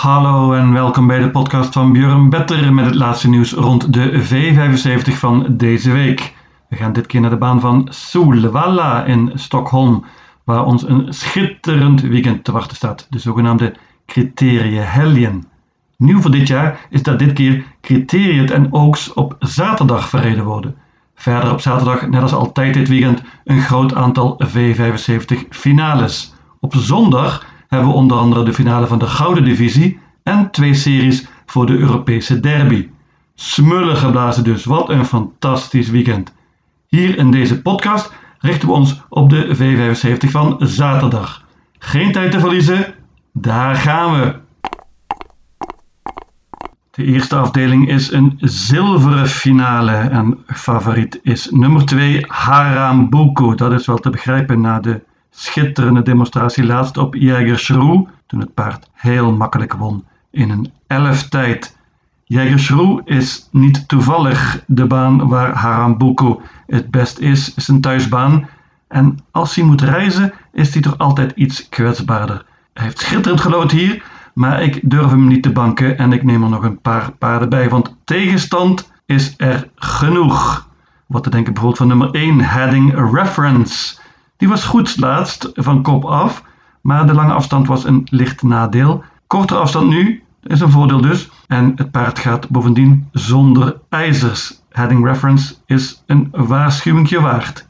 Hallo en welkom bij de podcast van Björn Better met het laatste nieuws rond de V75 van deze week. We gaan dit keer naar de baan van Solvalla in Stockholm, waar ons een schitterend weekend te wachten staat, de zogenaamde Helgen. Nieuw voor dit jaar is dat dit keer Criteriet en Oaks op zaterdag verreden worden. Verder op zaterdag, net als altijd dit weekend, een groot aantal V75 finales. Op zondag hebben we onder andere de finale van de Gouden Divisie en twee series voor de Europese derby. Smullen geblazen dus, wat een fantastisch weekend. Hier in deze podcast richten we ons op de V75 van zaterdag. Geen tijd te verliezen, daar gaan we! De eerste afdeling is een zilveren finale en favoriet is nummer 2 Harambuku. Dat is wel te begrijpen na de schitterende demonstratie laatst op Jägersro, toen het paard heel makkelijk won in een elf tijd. Jägersro is niet toevallig de baan waar Harambuku het best is, is een thuisbaan. En als hij moet reizen, is hij toch altijd iets kwetsbaarder. Hij heeft schitterend gelood hier, maar ik durf hem niet te banken en ik neem er nog een paar paarden bij, want tegenstand is er genoeg. Wat te denken bijvoorbeeld van nummer 1, Heading Reference. Die was goed laatst van kop af, maar de lange afstand was een licht nadeel. Korte afstand nu is een voordeel dus. En het paard gaat bovendien zonder ijzers. Heading reference is een waarschuwingje waard.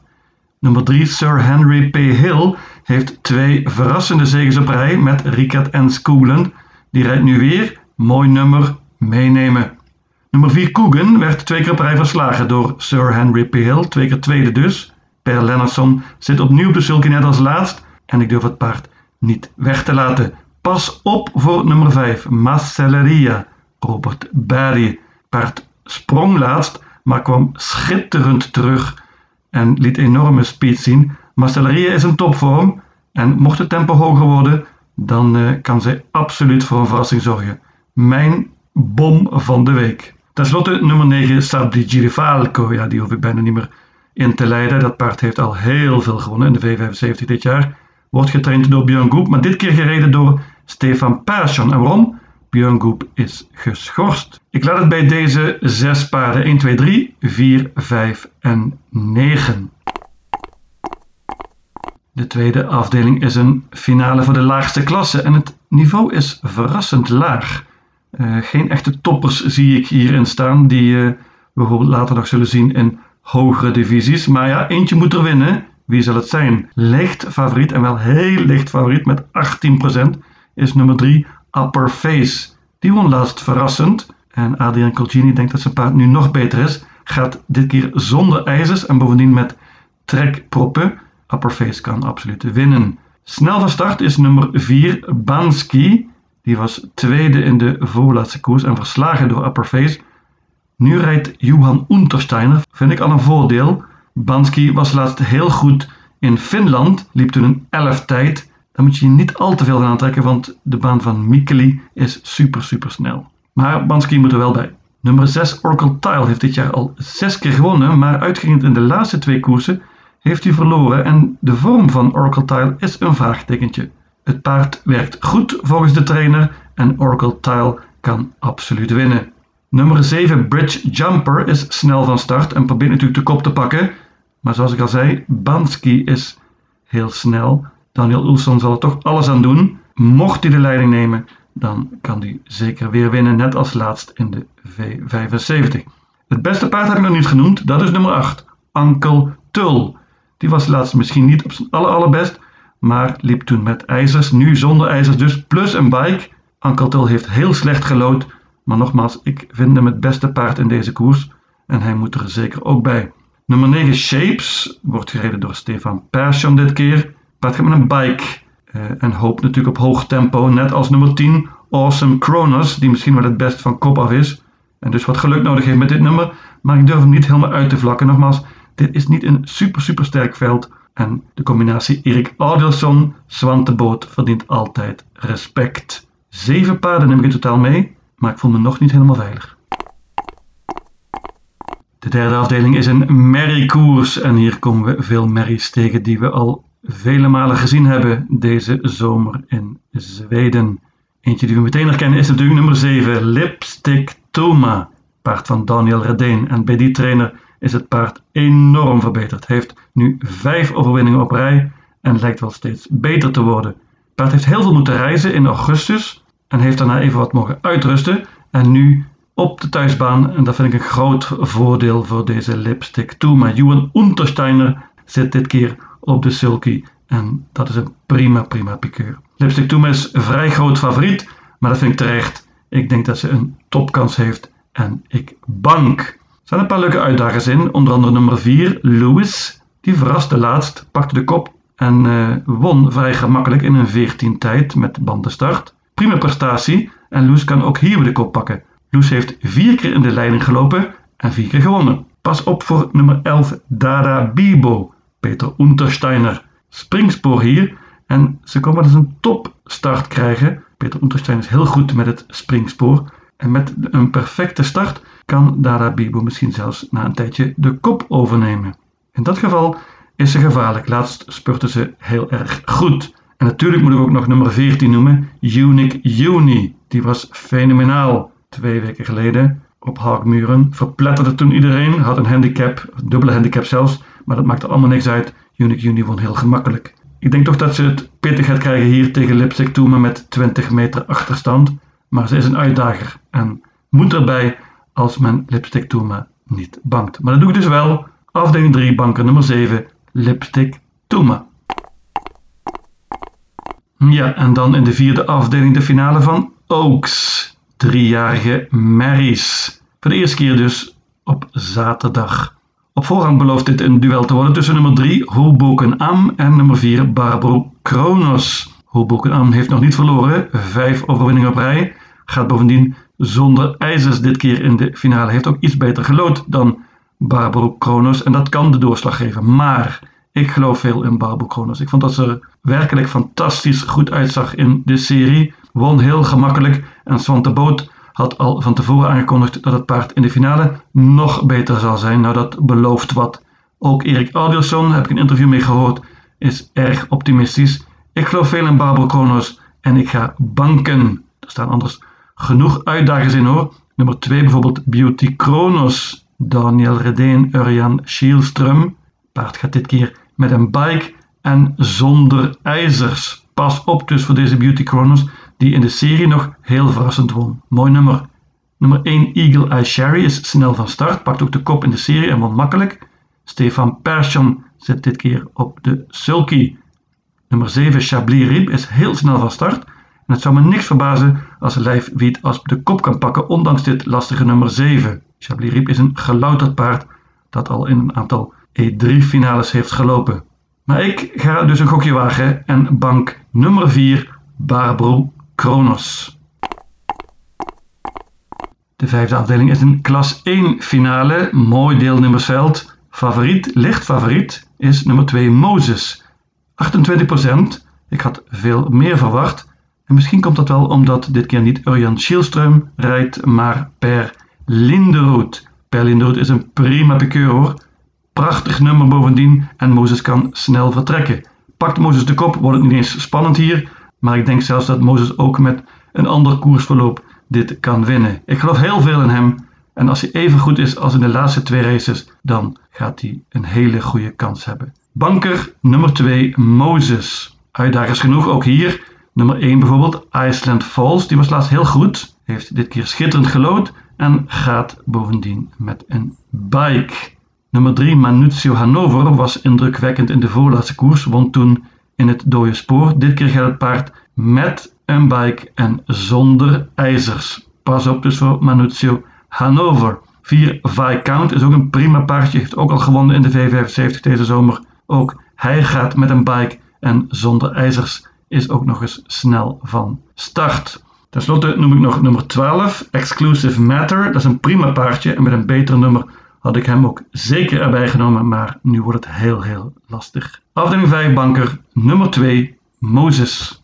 Nummer 3, Sir Henry P. Hill, heeft twee verrassende zegens op rij met Ricard en Schoolen. Die rijdt nu weer. Mooi nummer, meenemen. Nummer 4, Coogan, werd twee keer op rij verslagen door Sir Henry P. Hill, twee keer tweede dus. Per Lennartson zit opnieuw op de sulky net als laatst en ik durf het paard niet weg te laten. Pas op voor nummer 5, Macelleria, Robert Barry. Paard sprong laatst, maar kwam schitterend terug en liet enorme speed zien. Macelleria is in topvorm en mocht het tempo hoger worden, dan uh, kan zij absoluut voor een verrassing zorgen. Mijn bom van de week. Ten slotte nummer 9, Sabdi Girifalco. Ja, die hoef ik bijna niet meer in te leiden. Dat paard heeft al heel veel gewonnen in de V75 dit jaar. Wordt getraind door Björn Goep, maar dit keer gereden door Stefan Persson. En waarom? Björn Goep is geschorst. Ik laat het bij deze zes paarden 1, 2, 3, 4, 5 en 9. De tweede afdeling is een finale voor de laagste klasse en het niveau is verrassend laag. Uh, geen echte toppers zie ik hierin staan die uh, we bijvoorbeeld later nog zullen zien in hogere divisies. Maar ja, eentje moet er winnen. Wie zal het zijn? Licht favoriet en wel heel licht favoriet met 18% is nummer 3 Upper Face. Die won laatst verrassend. En Adrian Colgini denkt dat zijn paard nu nog beter is. Gaat dit keer zonder ijzers en bovendien met trekproppen. Upper Face kan absoluut winnen. Snel van start is nummer 4 Bansky. Die was tweede in de voorlaatste koers en verslagen door Upper Face. Nu rijdt Johan Untersteiner, vind ik al een voordeel. Bansky was laatst heel goed in Finland, liep toen een 11 tijd. Daar moet je je niet al te veel van aantrekken, want de baan van Mikkeli is super super snel. Maar Bansky moet er wel bij. Nummer 6 Oracle Tile heeft dit jaar al 6 keer gewonnen, maar uitgerekend in de laatste twee koersen heeft hij verloren en de vorm van Oracle Tile is een vraagtekentje. Het paard werkt goed volgens de trainer en Oracle Tile kan absoluut winnen. Nummer 7 Bridge Jumper is snel van start en probeert natuurlijk de kop te pakken. Maar zoals ik al zei, Bansky is heel snel. Daniel Ulsson zal er toch alles aan doen. Mocht hij de leiding nemen, dan kan hij zeker weer winnen, net als laatst in de V75. Het beste paard heb ik nog niet genoemd, dat is nummer 8, Uncle Tull. Die was laatst misschien niet op zijn aller allerbest, maar liep toen met ijzers, nu zonder ijzers dus, plus een bike. Uncle Tull heeft heel slecht gelood, maar nogmaals, ik vind hem het beste paard in deze koers en hij moet er zeker ook bij. Nummer 9 Shapes wordt gereden door Stefan Persson dit keer. Paard gaat met een bike uh, en hoopt natuurlijk op hoog tempo, net als nummer 10 Awesome Kronos, die misschien wel het best van kop af is. En dus wat geluk nodig heeft met dit nummer, maar ik durf hem niet helemaal uit te vlakken. Nogmaals, dit is niet een super super sterk veld en de combinatie Erik Adelsson, Zwanteboot verdient altijd respect. Zeven paarden neem ik in totaal mee maar ik voel me nog niet helemaal veilig. De derde afdeling is een merriekoers en hier komen we veel merries tegen die we al vele malen gezien hebben deze zomer in Zweden. Eentje die we meteen herkennen is natuurlijk nummer 7, Lipstick Toma. Paard van Daniel Redeen. En bij die trainer is het paard enorm verbeterd. Heeft nu vijf overwinningen op rij en lijkt wel steeds beter te worden. Het paard heeft heel veel moeten reizen in augustus en heeft daarna even wat mogen uitrusten. En nu op de thuisbaan, en dat vind ik een groot voordeel voor deze lipstick toe. Maar Johan Untersteiner zit dit keer op de sulky en dat is een prima, prima piqueur. Lipstick Toom is vrij groot favoriet, maar dat vind ik terecht. Ik denk dat ze een topkans heeft en ik bank. Er zijn een paar leuke uitdagers in, onder andere nummer 4, Lewis. Die verraste laatst, pakte de kop en uh, won vrij gemakkelijk in een 14 tijd met bandenstart. Prima prestatie en Loes kan ook hier weer de kop pakken. Loes heeft vier keer in de leiding gelopen en vier keer gewonnen. Pas op voor nummer 11 Dada Bibo, Peter Untersteiner. Springspoor hier en ze komen dus een topstart krijgen. Peter Untersteiner is heel goed met het springspoor. En met een perfecte start kan Dada Bibo misschien zelfs na een tijdje de kop overnemen. In dat geval is ze gevaarlijk. Laatst spurte ze heel erg goed. En natuurlijk moet ik ook nog nummer 14 noemen, Unique Uni. Die was fenomenaal. Twee weken geleden op Haagmuren. Verpletterde toen iedereen. Had een handicap, dubbele handicap zelfs. Maar dat maakte allemaal niks uit. Unique Uni won heel gemakkelijk. Ik denk toch dat ze het pittig gaat krijgen hier tegen Lipstick Toema met 20 meter achterstand. Maar ze is een uitdager en moet erbij als men Lipstick Toema niet bankt. Maar dat doe ik dus wel. Afdeling 3, banker nummer 7, Lipstick Toema. Ja, en dan in de vierde afdeling de finale van Oaks. Driejarige Marys. Voor de eerste keer dus op zaterdag. Op voorhand belooft dit een duel te worden tussen nummer 3 Hoboken Am en nummer 4 Barbaro Kronos. Hoboken Am heeft nog niet verloren, vijf overwinningen op rij. Gaat bovendien zonder ijzers dit keer in de finale. Heeft ook iets beter gelood dan Barbaro Kronos en dat kan de doorslag geven. Maar ik geloof veel in Barbaro Kronos. Ik vond dat ze er werkelijk fantastisch goed uitzag in de serie. Won heel gemakkelijk en Svante Boot had al van tevoren aangekondigd dat het paard in de finale nog beter zal zijn. Nou, dat belooft wat. Ook Erik Adielson, heb ik een interview mee gehoord, is erg optimistisch. Ik geloof veel in Barbara Kronos en ik ga banken. Er staan anders genoeg uitdagers in hoor. Nummer 2 bijvoorbeeld Beauty Kronos. Daniel Redeen, Urjan Schielström. Paard gaat dit keer met een bike en zonder ijzers. Pas op dus voor deze Beauty Kronos die in de serie nog heel verrassend won. Mooi nummer. Nummer 1 Eagle Eye Sherry is snel van start, pakt ook de kop in de serie en won makkelijk. Stefan Persson zit dit keer op de sulky. Nummer 7 Chablis Rib is heel snel van start. En het zou me niks verbazen als Lijf Wiet als de kop kan pakken, ondanks dit lastige nummer 7. Chablis Rib is een gelouterd paard dat al in een aantal E3-finales heeft gelopen. Maar ik ga dus een gokje wagen en bank nummer 4 Barbro Kronos. De vijfde afdeling is een klas 1 finale, mooi deelnemersveld. Favoriet, licht favoriet, is nummer 2 Mozes. 28%, ik had veel meer verwacht. En misschien komt dat wel omdat dit keer niet Urjan Schielström rijdt, maar Per Linderoet. Per Linderoet is een prima piqueur hoor. Prachtig nummer bovendien en Mozes kan snel vertrekken. Pakt Mozes de kop, wordt het niet eens spannend hier. Maar ik denk zelfs dat Mozes ook met een ander koersverloop dit kan winnen. Ik geloof heel veel in hem. En als hij even goed is als in de laatste twee races, dan gaat hij een hele goede kans hebben. Banker nummer 2, Moses. Uitdagers genoeg ook hier. Nummer 1 bijvoorbeeld, Iceland Falls. Die was laatst heel goed. Heeft dit keer schitterend gelood. En gaat bovendien met een bike. Nummer 3, Manuzio Hannover, was indrukwekkend in de voorlaatste koers. Won toen in het dode spoor. Dit keer gaat het paard met een bike en zonder ijzers. Pas op dus voor Manuzio Hannover. 4 Viscount is ook een prima paardje, heeft ook al gewonnen in de V75 deze zomer. Ook hij gaat met een bike en zonder ijzers is ook nog eens snel van start. Ten slotte noem ik nog nummer 12, Exclusive Matter. Dat is een prima paardje en met een beter nummer had ik hem ook zeker erbij genomen, maar nu wordt het heel heel lastig. Afdeling 5 banker, nummer 2, Moses.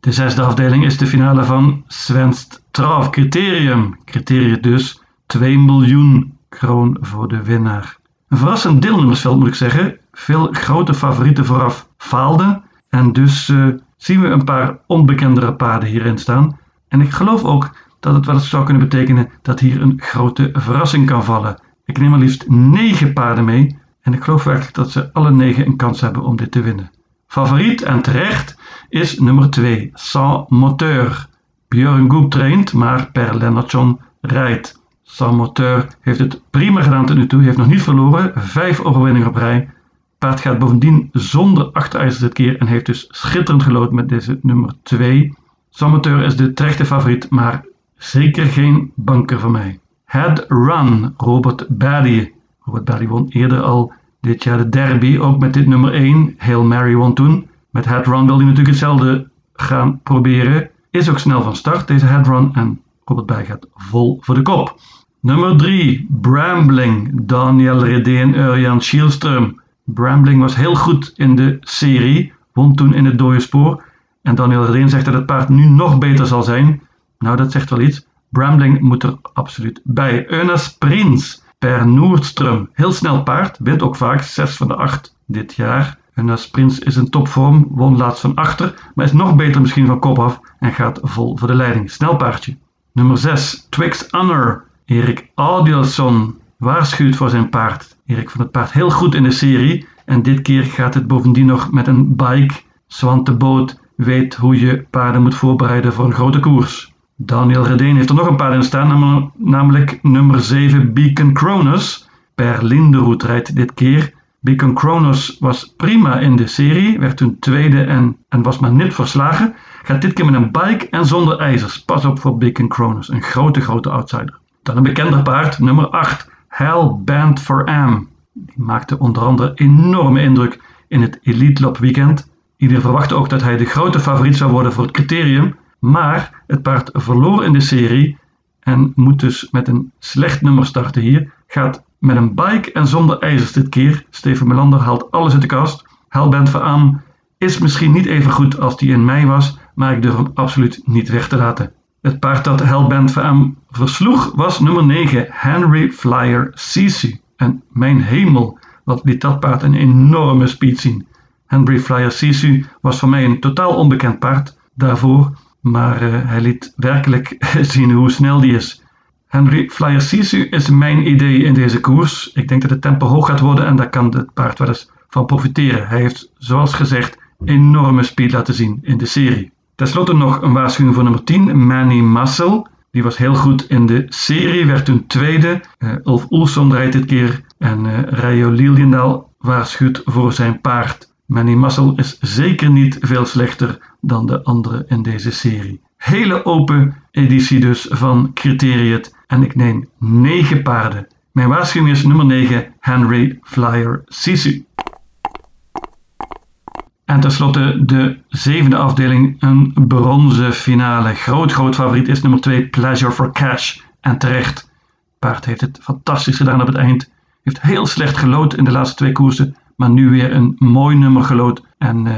De zesde afdeling is de finale van Svenst Trav Criterium. Criterium dus 2 miljoen kroon voor de winnaar. Een verrassend deelnemersveld moet ik zeggen. Veel grote favorieten vooraf faalden. En dus uh, zien we een paar onbekendere paarden hierin staan. En ik geloof ook dat het wel eens zou kunnen betekenen dat hier een grote verrassing kan vallen. Ik neem maar liefst 9 paarden mee en ik geloof werkelijk dat ze alle 9 een kans hebben om dit te winnen. Favoriet en terecht is nummer 2, Sans Moteur. Björn Goep traint, maar Per Lennartson rijdt. Sans Moteur heeft het prima gedaan tot nu toe, heeft nog niet verloren, 5 overwinningen op rij. Paard gaat bovendien zonder achterijzers dit keer en heeft dus schitterend gelood met deze nummer 2. Samateur is de terechte favoriet, maar zeker geen banker voor mij. Head Run, Robert Badie. Robert Badie won eerder al dit jaar de derby, ook met dit nummer 1. Hail Mary won toen. Met Head Run wil hij natuurlijk hetzelfde gaan proberen. Is ook snel van start, deze Head Run. En Robert Badie gaat vol voor de kop. Nummer 3, Brambling, Daniel Redé en Urjan Schielström. Brambling was heel goed in de serie, won toen in het dode spoor. En Daniel Redeen zegt dat het paard nu nog beter zal zijn. Nou, dat zegt wel iets. Brambling moet er absoluut bij. Earnest Prins, per Noordström. Heel snel paard, wint ook vaak 6 van de 8 dit jaar. Earnest Prins is in topvorm, won laatst van achter, maar is nog beter misschien van kop af en gaat vol voor de leiding. Snel paardje. Nummer 6, Twix Honor. Erik Adielson waarschuwt voor zijn paard. Erik vond het paard heel goed in de serie en dit keer gaat het bovendien nog met een bike. Zwante Boot weet hoe je paarden moet voorbereiden voor een grote koers. Daniel Redeen heeft er nog een paard in staan, namelijk nummer 7 Beacon Cronus. Per Linderoet rijdt dit keer. Beacon Cronus was prima in de serie, werd toen tweede en, en was maar net verslagen. Gaat dit keer met een bike en zonder ijzers. Pas op voor Beacon Cronus, een grote, grote outsider. Dan een bekender paard, nummer 8, Hell Band for Am. Die maakte onder andere enorme indruk in het Elite Lop weekend. Iedereen verwachtte ook dat hij de grote favoriet zou worden voor het criterium, maar het paard verloor in de serie en moet dus met een slecht nummer starten hier. Gaat met een bike en zonder ijzers dit keer. Steven Melander haalt alles uit de kast. Hellbent voor Am is misschien niet even goed als die in mei was, maar ik durf hem absoluut niet weg te laten. Het paard dat Hellbent voor Am versloeg was nummer 9, Henry Flyer Sisu. En mijn hemel, wat liet dat paard een enorme speed zien. Henry Flyer Sisu was voor mij een totaal onbekend paard daarvoor, maar uh, hij liet werkelijk zien hoe snel die is. Henry Flyer is mijn idee in deze koers. Ik denk dat het tempo hoog gaat worden en daar kan het paard wel eens van profiteren. Hij heeft, zoals gezegd, enorme speed laten zien in de serie. Ten slotte nog een waarschuwing voor nummer 10, Manny Muscle. Die was heel goed in de serie, werd toen tweede. Uh, Ulf Oelson rijdt dit keer en uh, Rayo Liliendaal waarschuwt voor zijn paard. Manny Muscle is zeker niet veel slechter dan de andere in deze serie. Hele open editie dus van Criteriet en ik neem 9 paarden. Mijn waarschuwing is nummer 9, Henry Flyer Sisu. En tenslotte de zevende afdeling, een bronzen finale. Groot, groot favoriet is nummer 2, Pleasure for Cash. En terecht. Paard heeft het fantastisch gedaan op het eind. Heeft heel slecht gelood in de laatste twee koersen. Maar nu weer een mooi nummer gelood. En uh,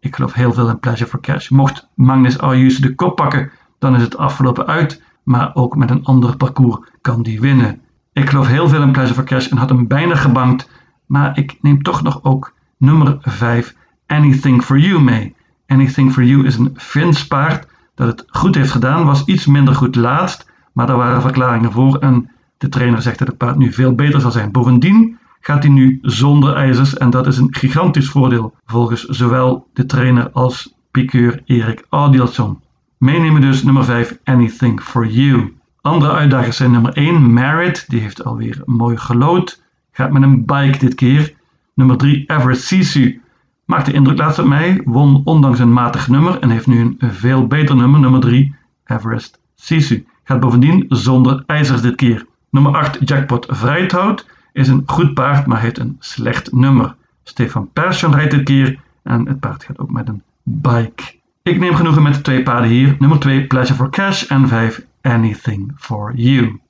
ik geloof heel veel in Pleasure for Cash. Mocht Magnus Ayus de kop pakken, dan is het afgelopen uit. Maar ook met een ander parcours kan die winnen. Ik geloof heel veel in Pleasure for Cash en had hem bijna gebankt. Maar ik neem toch nog ook nummer 5. Anything for You mee. Anything for You is een Fins paard dat het goed heeft gedaan, was iets minder goed laatst, maar daar waren verklaringen voor en de trainer zegt dat het paard nu veel beter zal zijn. Bovendien gaat hij nu zonder ijzers en dat is een gigantisch voordeel volgens zowel de trainer als piqueur Erik Audielson. Meenemen dus nummer 5 Anything for You. Andere uitdagers zijn nummer 1 Merit, die heeft alweer mooi gelood, gaat met een bike dit keer. Nummer 3 Everett Sisu Maakte indruk laatst op mij, won ondanks een matig nummer en heeft nu een veel beter nummer, nummer 3, Everest Sisu. Gaat bovendien zonder ijzers dit keer. Nummer 8, Jackpot Vrijthout, is een goed paard, maar heeft een slecht nummer. Stefan Persson rijdt dit keer en het paard gaat ook met een bike. Ik neem genoegen met twee paarden hier. Nummer 2, Pleasure for Cash en 5, Anything for You.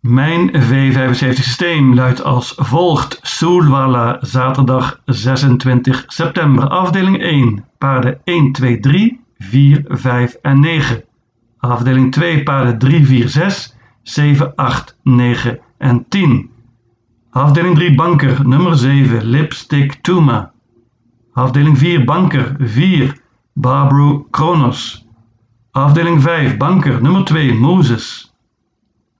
Mijn V75 systeem luidt als volgt. Soelwalla, zaterdag 26 september. Afdeling 1, paarden 1, 2, 3, 4, 5 en 9. Afdeling 2, paarden 3, 4, 6, 7, 8, 9 en 10. Afdeling 3, banker nummer 7, Lipstick Tuma. Afdeling 4 banker 4 Barbro Kronos. Afdeling 5 banker nummer 2 Mozes.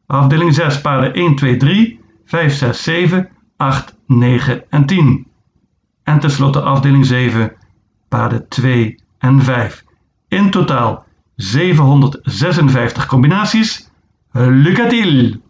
Afdeling 6 paarden 1, 2, 3, 5, 6, 7, 8, 9 en 10. En tenslotte afdeling 7 paarden 2 en 5. In totaal 756 combinaties. Look at him.